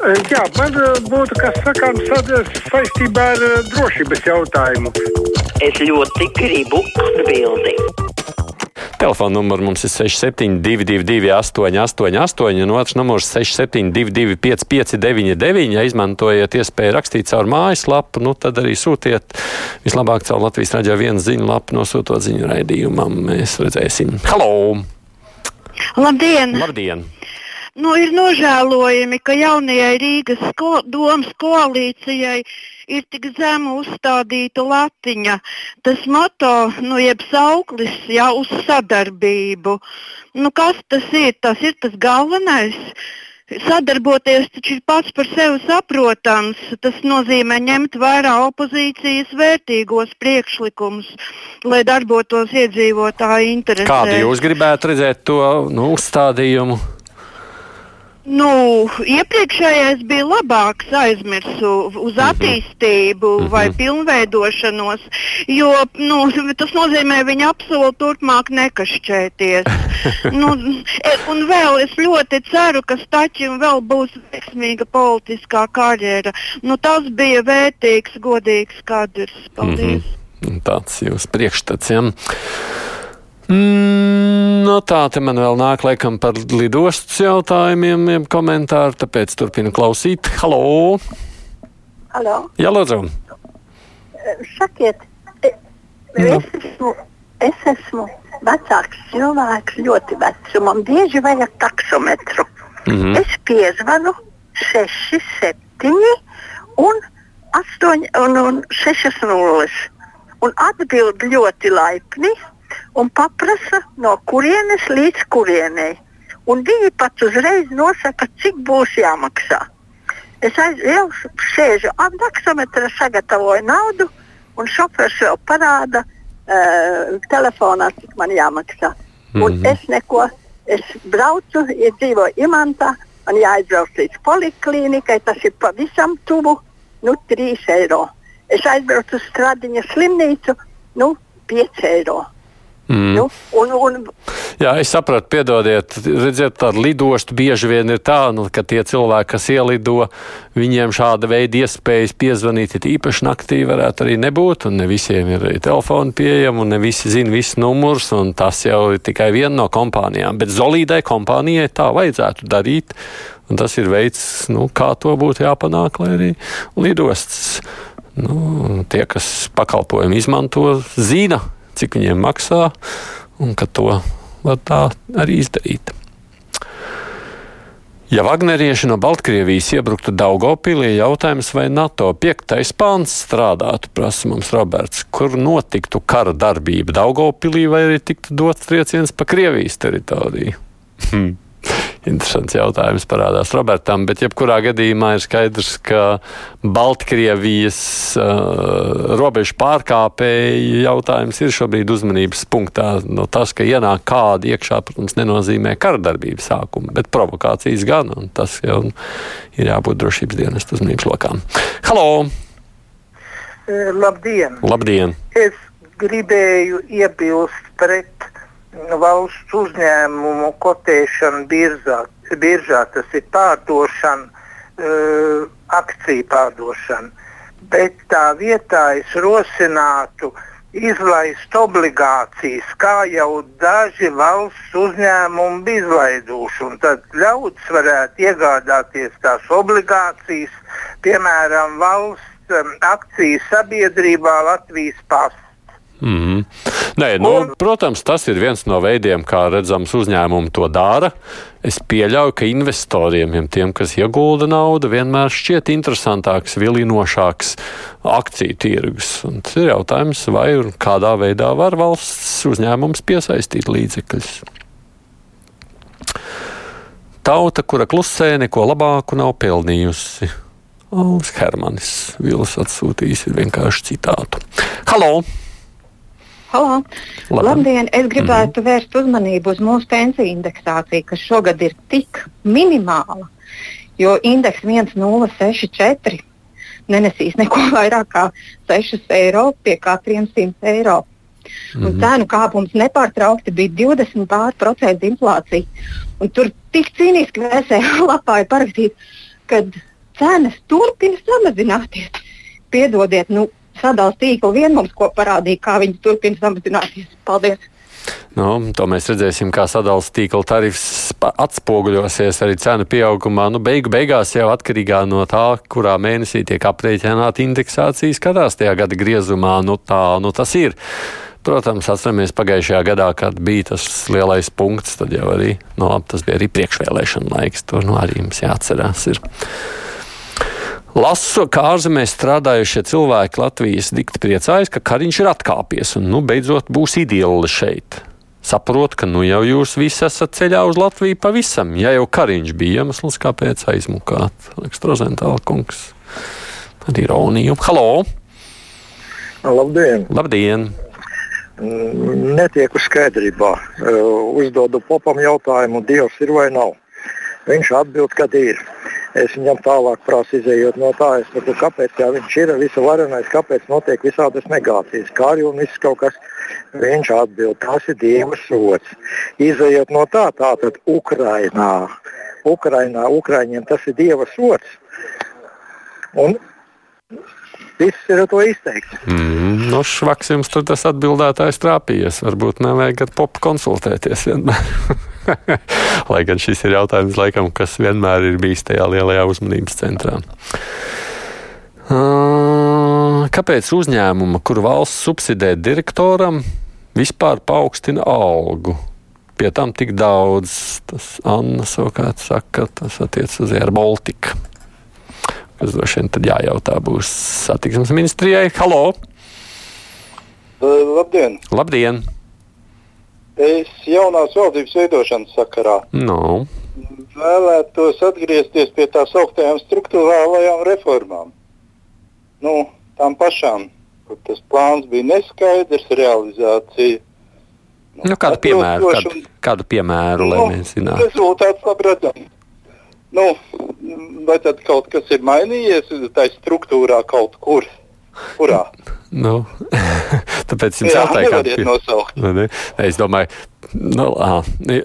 Jā, man eh, būtu kas sakāms sa- saistībā ar eh, drošības jautājumu. Es ļoti gribu atbildēt. Telefona numurs mums ir 6722, 888, un otrs numurs 6722, 559, ja izmantojat iespēju rakstīt caur mājaslapu, nu tad arī sūtiet vislabāk caur Latvijas raidījā vienu ziņu lapu, nosūtot ziņu raidījumam. Mēs redzēsim. Halo! Labdien! Labdien! Nu, ir nožēlojami, ka jaunajai Rīgas ko domas koalīcijai ir tik zemu uzstādīta latiņa. Tas moto, nu, jeb sauklis, jā, uz sadarbību. Nu, kas tas ir? Tas ir tas galvenais. Sadarboties taču ir pats par sevi saprotams. Tas nozīmē ņemt vērā opozīcijas vērtīgos priekšlikumus, lai darbotos iedzīvotāju interesēs. Kādu jūs gribētu redzēt to nu, uzstādījumu? Nu, iepriekšējais bija labāks, aizmirsu uz attīstību mm -hmm. vai pilnveidošanos, jo nu, tas nozīmē, viņa apsolu turpmāk nekašķēties. nu, e, un vēl es ļoti ceru, ka Stačim vēl būs veiksmīga politiskā karjera. Nu, tas bija vērtīgs, godīgs kadrs. Paldies! Mm -hmm. Tāds jūs priekšstats. Ja? Mm, no tā te man vēl nāk laikam par lidostas jautājumiem, komentāru, tāpēc turpinu klausīt. Halo! Halo. Jā, lūdzu! Sakiet, e, es esmu, es esmu vecāks cilvēks, ļoti vecs, un man bieži vajag taksometru. Mm -hmm. Es piezvanu 6, 7 un 8 un, un 6 nulles. Un atbild ļoti laipni un paprasa, no kurienes līdz kurienei. Un viņi pat uzreiz nosaka, cik būs jāmaksā. Es jau sēžu ap taksometra, sagatavoju naudu, un šofers vēl parāda uh, telefonā, cik man jāmaksā. Mm -hmm. Un es neko, es braucu, ja dzīvoju Imantā, man jāaizbrauc līdz poliklīnikai, tas ir pavisam tuvu, nu, 3 eiro. Es aizbraucu uz Stradiņa slimnīcu, nu, 5 eiro. Mm. Nu, un, un, Jā, es sapratu, piedodiet, redziet, tāda lidosta bieži vien ir tā, nu, ka tie cilvēki, kas ielido, viņiem šāda veida iespējas piezvanīt, ir īpaši naktī varētu arī nebūt, un ne visiem ir telefoni pieejami, un ne visi zina visus numurus, un tas jau ir tikai viena no kompānijām. Bet Zolīdai kompānijai tā vajadzētu darīt, un tas ir veids, nu, kā to būtu jāpanāk, lai arī lidostas, nu, tie, kas pakalpojumu izmanto, zina, cik viņiem maksā, un ka to var tā arī izdarīt. Ja Vagnerieši no Baltkrievijas iebruktu Daugopilī, jautājums vai NATO piektais pāns strādātu, prasa mums Roberts, kur notiktu kara darbība Daugopilī vai arī tiktu dots trieciens pa Krievijas teritoriju? Hmm. Interesants jautājums parādās Robertam, bet jebkurā gadījumā ir skaidrs, ka Baltkrievijas uh, robežu pārkāpēji jautājums ir šobrīd uzmanības punktā. No tas, ka ienāk kādi iekšā, protams, nenozīmē karadarbības sākumu, bet provokācijas gan, un tas jau ir jābūt drošības dienestu uzmanības lokām. Halo! Labdien! Labdien! Es gribēju iebilst pret valsts uzņēmumu kotēšanu biržā. biržā tas ir pārdošana, uh, akciju pārdošana. Bet tā vietā es rosinātu izlaist obligācijas, kā jau daži valsts uzņēmumi bija izlaiduši. Tad ļaudis varētu iegādāties tās obligācijas, piemēram, valsts um, akciju sabiedrībā Latvijas pasta. Mm -hmm. Nē, nu, protams, tas ir viens no veidiem, kā redzams, uzņēmumi to dara. Es pieļauju, ka investoriem, ja tiem, kas iegulda naudu, vienmēr šķiet interesantāks, vilinošāks akciju tirgus. Un tas ir jautājums, vai un kādā veidā var valsts uzņēmums piesaistīt līdzekļus. Tauta, kura klusē, neko labāku nav pelnījusi. Alans Hermanis Vils atsūtījis vienkārši citātu. Halo! Halo. Labdien. Labdien! Es gribētu mm vērst uzmanību uz mūsu pensiju indeksāciju, kas šogad ir tik minimāla, jo indeks 1064 nenesīs neko vairāk kā 6 eiro pie katriem 100 eiro. Mm -hmm. Un cenu kāpums nepārtraukti bija 20% inflācija. Un tur tik cīniski vēsē lapā ir parakstīts, ka cenas turpina samazināties. Piedodiet, nu, sadalījuma tīkla vien mums ko parādīja, kā viņi turpina samazināties. Paldies! Nu, to mēs redzēsim, kā sadalījuma tīkla tarifs atspoguļosies arī cenu pieaugumā. Nu, beigu beigās jau atkarīgā no tā, kurā mēnesī tiek aprēķināta indeksācija, skatās tajā gada griezumā. Nu, tā nu, tas ir. Protams, atceramies pagājušajā gadā, kad bija tas lielais punkts, tad jau arī, nu, labi, tas bija arī priekšvēlēšana laiks. To nu, arī mums jāatcerās. Ir. Lasu, kā ārzemēs strādājušie cilvēki Latvijas dikti priecājas, ka Kariņš ir atkāpies un nu beidzot būs ideāli šeit. Saprot, ka nu jau jūs visi esat ceļā uz Latviju pavisam, ja jau Kariņš bija iemesls, kāpēc aizmukāt. Rozentāla kungs ar ironiju. Halo! Labdien! Labdien! Netieku skaidrībā. Uzdodu popam jautājumu, Dievs ir vai nav. Viņš atbild, ka ir. Es viņam tālāk prasu, izējot no tā, es saprotu, kāpēc jā, viņš ir visu varenais, kāpēc notiek visādas negācijas, kā arī un viss kaut kas. Viņš atbild, tas ir Dieva sots. Izejot no tā, tātad Ukrainā, Ukrainā, Ukraiņiem tas ir Dieva sots. Un viss ir to izteikts. Mm, no švaks jums tur tas atbildētājs trāpījies. Varbūt nevajag ar popu konsultēties vienmēr. Lai gan šis ir jautājums, laikam, kas vienmēr ir bijis tajā lielajā uzmanības centrā. Kāpēc uzņēmuma, kur valsts subsidē direktoram, vispār paaugstina algu? Pie tam tik daudz, tas Anna savukārt saka, tas attiec uz Air Baltica. Kas droši vien tad jājautā būs satiksmes ministrijai. Halo! Uh, labdien! Labdien! Es jaunās valdības veidošanas sakarā no. vēlētos atgriezties pie tā sauktējām struktūrālajām reformām. Nu, tām pašām, kur tas plāns bija neskaidrs, realizācija. Nu, kādu, piemēru, kādu, kādu piemēru, lai nu, mēs zinātu? Rezultāts labi redzams. Nu, vai tad kaut kas ir mainījies tajā struktūrā kaut kur? Kurā? Nu, tāpēc jums jautāju, kāda ir nosaukt. Es domāju, nu,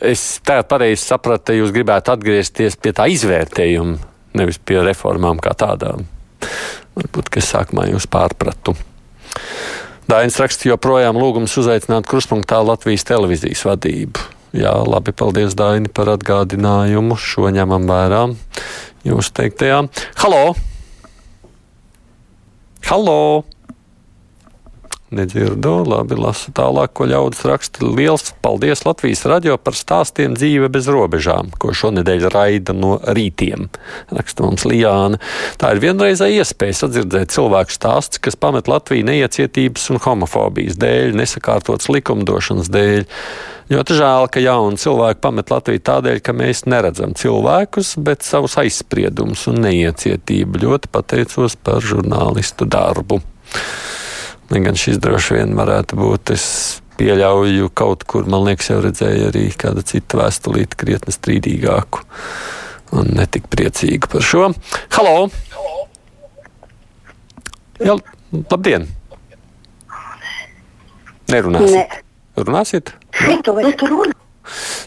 es tagad pareizi sapratu, ka jūs gribētu atgriezties pie tā izvērtējuma, nevis pie reformām kā tādām. Varbūt, ka es sākumā jūs pārpratu. Dainis raksta joprojām lūgums uzaicināt kruspunktā Latvijas televīzijas vadību. Jā, labi, paldies, Daini, par atgādinājumu. Šo ņemam vērā jūs teiktajā. Halo! Halo! Nedzirdu, labi, lasu tālāk, ko ļaudis raksta. Liels paldies Latvijas radio par stāstiem dzīve bez robežām, ko šonadēļ raida no rītiem. Raksta mums Lijāna. Tā ir vienreizēja iespēja sadzirdēt cilvēku stāsts, kas pamet Latviju neiecietības un homofobijas dēļ, nesakārtotas likumdošanas dēļ. Ļoti žēl, ka jauni cilvēki pamet Latviju tādēļ, ka mēs neredzam cilvēkus, bet savus aizspriedumus un neiecietību. Ļoti pateicos par žurnālistu darbu. Gan šis droši vien varētu būt. Es pieļauju kaut kur, man liekas, jau redzēju arī kādu citu vēstulīti, krietni strīdīgāku un netik priecīgu par šo. Halo! Jā, labdien! Nerunāsiet? Ne. Runāsiet?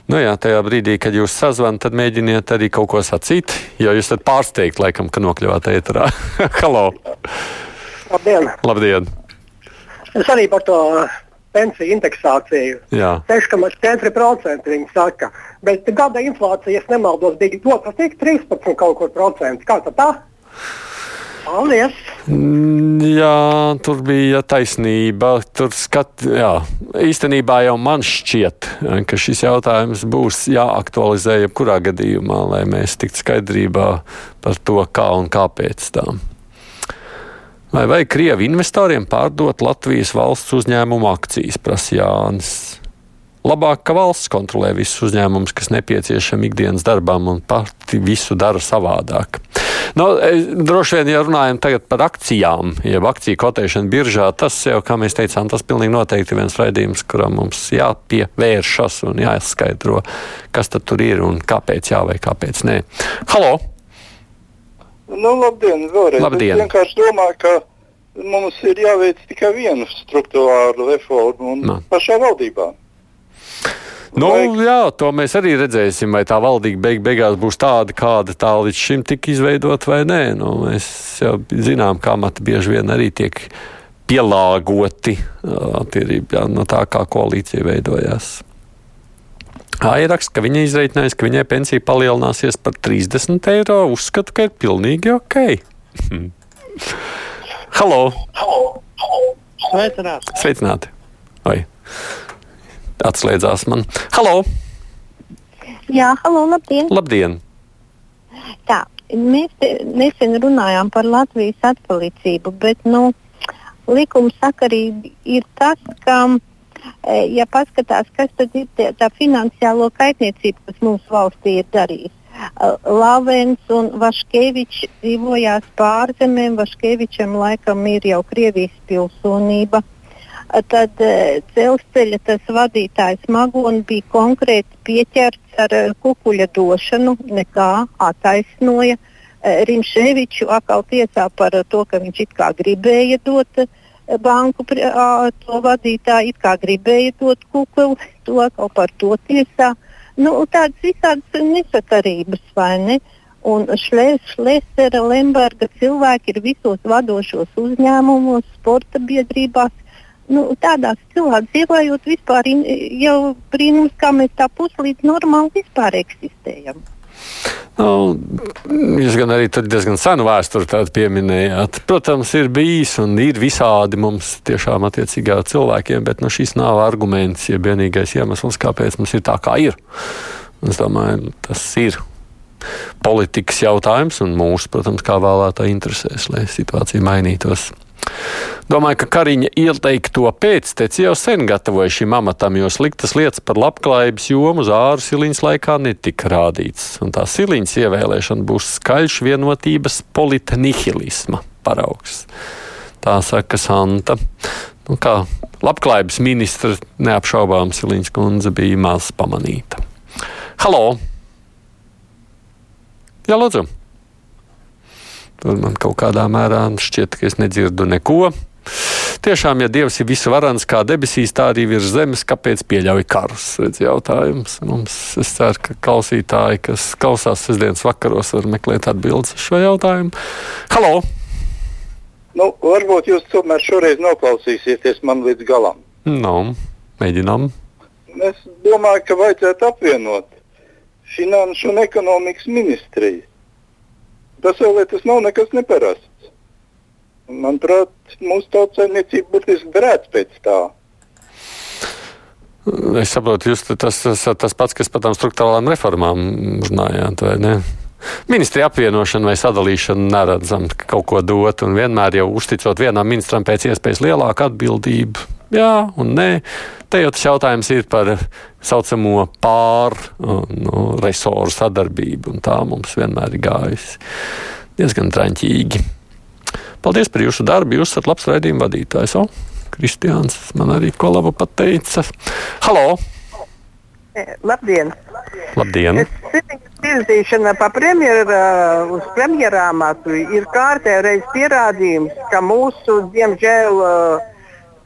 Nu jā, tajā brīdī, kad jūs sazvanāt, tad mēģiniet arī kaut ko sacīt, jo jūs esat pārsteigti, laikam, ka nokļuvāt ēterā. Halo! Labdien! Labdien! Es arī par to pensiju indeksāciju. 6,4% viņi saka. Bet gada inflācija, ja nemaldos, bija to, cik 13 kaut kur procentu. Kā tā? Paldies! Jā, tur bija taisnība. Tur skat, jā, īstenībā jau man šķiet, ka šis jautājums būs jāaktualizē jebkurā gadījumā, lai mēs tiktu skaidrībā par to, kā un kāpēc tām. Vai vajag Krievu investoriem pārdot Latvijas valsts uzņēmumu akcijas, prasa Jānis. Labāk, ka valsts kontrolē visus uzņēmumus, kas nepieciešami ikdienas darbām, un pati visu dara savādāk. Nu, droši vien, ja runājam par akcijām, jeb akciju kotēšanu biržā, tas jau, kā mēs teicām, tas pilnīgi noteikti ir viens raidījums, kuram mums jāpievēršas un jāskaidro, kas tur ir un kāpēc jā vai kāpēc nē. Halo! Nu, labdien, vēlreiz. Labdien. Es vienkārši domāju, ka mums ir jāveic tikai viena struktūrāla reforma un no. pašā valdībā. Nu, Vajag... jā, to mēs arī redzēsim, vai tā valdība beig beigās būs tāda, kāda tā līdz šim tika izveidot vai nē. Nu, mēs jau zinām, kā mati bieži vien arī tiek pielāgoti attīrībā no tā, kā koalīcija veidojās. Airaksts, ka viņa izreikinājis, ka viņai pensija palielināsies par 30 eiro, uzskatu, ka ir pilnīgi ok. Halo! Sveicināti! Sveicināti! Oi atslēdzās man. Halo! Jā, halo, labdien! Labdien! Tā, mēs nesen runājām par Latvijas atpalicību, bet nu, likuma sakarība ir tas, ka, ja paskatās, kas tad ir tie, tā finansiālo kaitniecība, kas mūsu valstī ir darījusi. Lavens un Vaškevičs dzīvojās pārzemēm. Vaškevičam laikam ir jau Krievijas pilsonība. Uh, tad e, dzelzceļa tas vadītājs Magoni bija konkrēti pieķerts ar e, kukuļa došanu, nekā attaisnoja. E, Rimšēviču atkal tiesā par to, ka viņš it kā gribēja dot banku to vadītāju, it kā gribēja dot kukuli, to atkal par to tiesā. Nu, tādas visādas nesakarības, vai ne? Un Šlēsera, Lemberga cilvēki ir visos vadošos uzņēmumos, sporta biedrībās nu, tādās cilvēku dzīvojot, vispār jau brīnums, kā mēs tā puslīdz normāli vispār eksistējam. Nu, jūs gan arī diezgan senu vēsturi pieminējāt. Protams, ir bijis un ir visādi mums tiešām attiecīgā cilvēkiem, bet nu, šis nav arguments, ja vienīgais iemesls, kāpēc mums ir tā, kā ir. Es domāju, tas ir politikas jautājums un mūsu, protams, kā vēlētāji interesēs, lai situācija mainītos. Domāju, ka Kariņa ieteikto pēcteci jau sen gatavoja šim amatam, jo sliktas lietas par labklājības jomu zāru siliņas laikā netika rādīts. Un tā siliņas ievēlēšana būs skaļš vienotības politnihilisma paraugs. Tā saka Santa. Nu, kā labklājības ministra neapšaubām Siliņas kundze bija maz pamanīta. Halo! Jā, lūdzu! Tur man kaut kādā mērā šķiet, ka es nedzirdu neko. Tiešām, ja Dievs ir visvarans kā debesīs, tā arī virs zemes, kāpēc pieļauj karus? Redz, jautājums. Mums, es ceru, ka klausītāji, kas klausās sestdienas vakaros, var meklēt atbildes uz šo jautājumu. Halo! Nu, varbūt jūs tomēr šoreiz noklausīsieties man līdz galam. Nu, mēģinām. Es domāju, ka vajadzētu apvienot Finanšu un ekonomikas ministriju. Tas vēl tas nav nekas neparasts. Manuprāt, mūsu tautsēmniecība burtiski derētu pēc tā. Es saprotu, jūs tas, tas, tas pats, kas par tām struktūrālām reformām runājāt, vai ne? Ministrija apvienošana vai sadalīšana neredzam, ka kaut ko dot, un vienmēr jau uzticot vienam ministram pēc iespējas lielāku atbildību. Jā, un nē. Te jau tas jautājums ir par saucamo pār nu, sadarbību, un tā mums vienmēr ir gājusi diezgan traņķīgi. Paldies par jūsu darbu. Jūs esat labs raidījuma vadītājs. O, Kristiāns man arī ko labu pateica. Halo! E, labdien! Labdien! Izzīšana pa premjeru, uz premjerāmatu ir kārtējais pierādījums, ka mūsu, diemžēl, uh,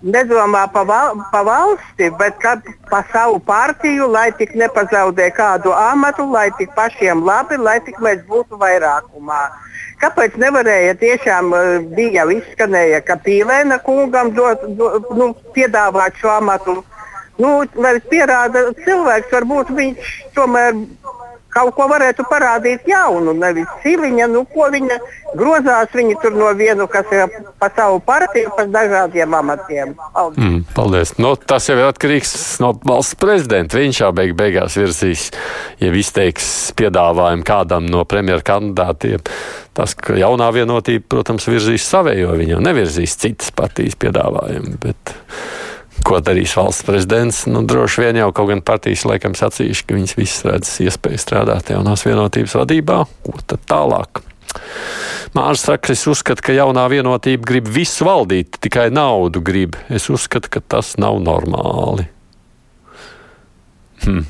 nedomā pa, val, pa valsti, bet pa savu partiju, lai tik nepazaudē kādu amatu, lai tik pašiem labi, lai tik mēs būtu vairākumā. Kāpēc nevarēja tiešām eh, bija jau izskanēja, ka Pīlēna kungam dot, dot, nu, piedāvāt šo amatu? Nu, lai pierāda cilvēks, varbūt viņš tomēr kaut ko varētu parādīt jaunu, nevis siliņa, nu, ko viņa grozās. Viņa tur no vienu, kas ir pa savu partiju, pa dažādiem amatiem. Paldies. Mm, paldies. Nu, tas jau ir atkarīgs no valsts prezidenta. Viņš jau beig beigās virzīs, ja izteiks piedāvājumu kādam no premjera kandidātiem. Tas, ka jaunā vienotība, protams, virzīs savējo, viņa nevirzīs citas partijas piedāvājumu. Bet... Ko darīs valsts prezidents? Nu, droši vien jau kaut gan partijas laikam sacījuši, ka viņas visas redz iespēju strādāt jaunās vienotības vadībā. Ko tad tālāk? Mārcis saka, es uzskatu, ka jaunā vienotība grib visu valdīt, tikai naudu grib. Es uzskatu, ka tas nav normāli. Hmm.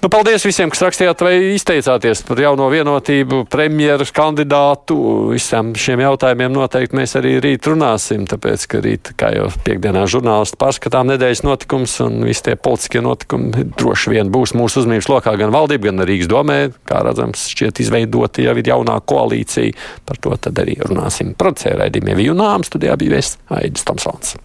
Nu, paldies visiem, kas rakstījāt vai izteicāties par jauno vienotību, premjeras kandidātu. Visiem šiem jautājumiem noteikti mēs arī rīt runāsim, tāpēc, ka rīt, kā jau piekdienā žurnālisti pārskatām nedēļas notikums un visi tie politiskie notikumi droši vien būs mūsu uzmanības lokā gan valdība, gan Rīgas domē. Kā redzams, šķiet izveidota jau ir jaunā koalīcija. Par to tad arī runāsim. Producēja raidījumiem Vijunām studijā bija Vēsts Aidis Tomsons.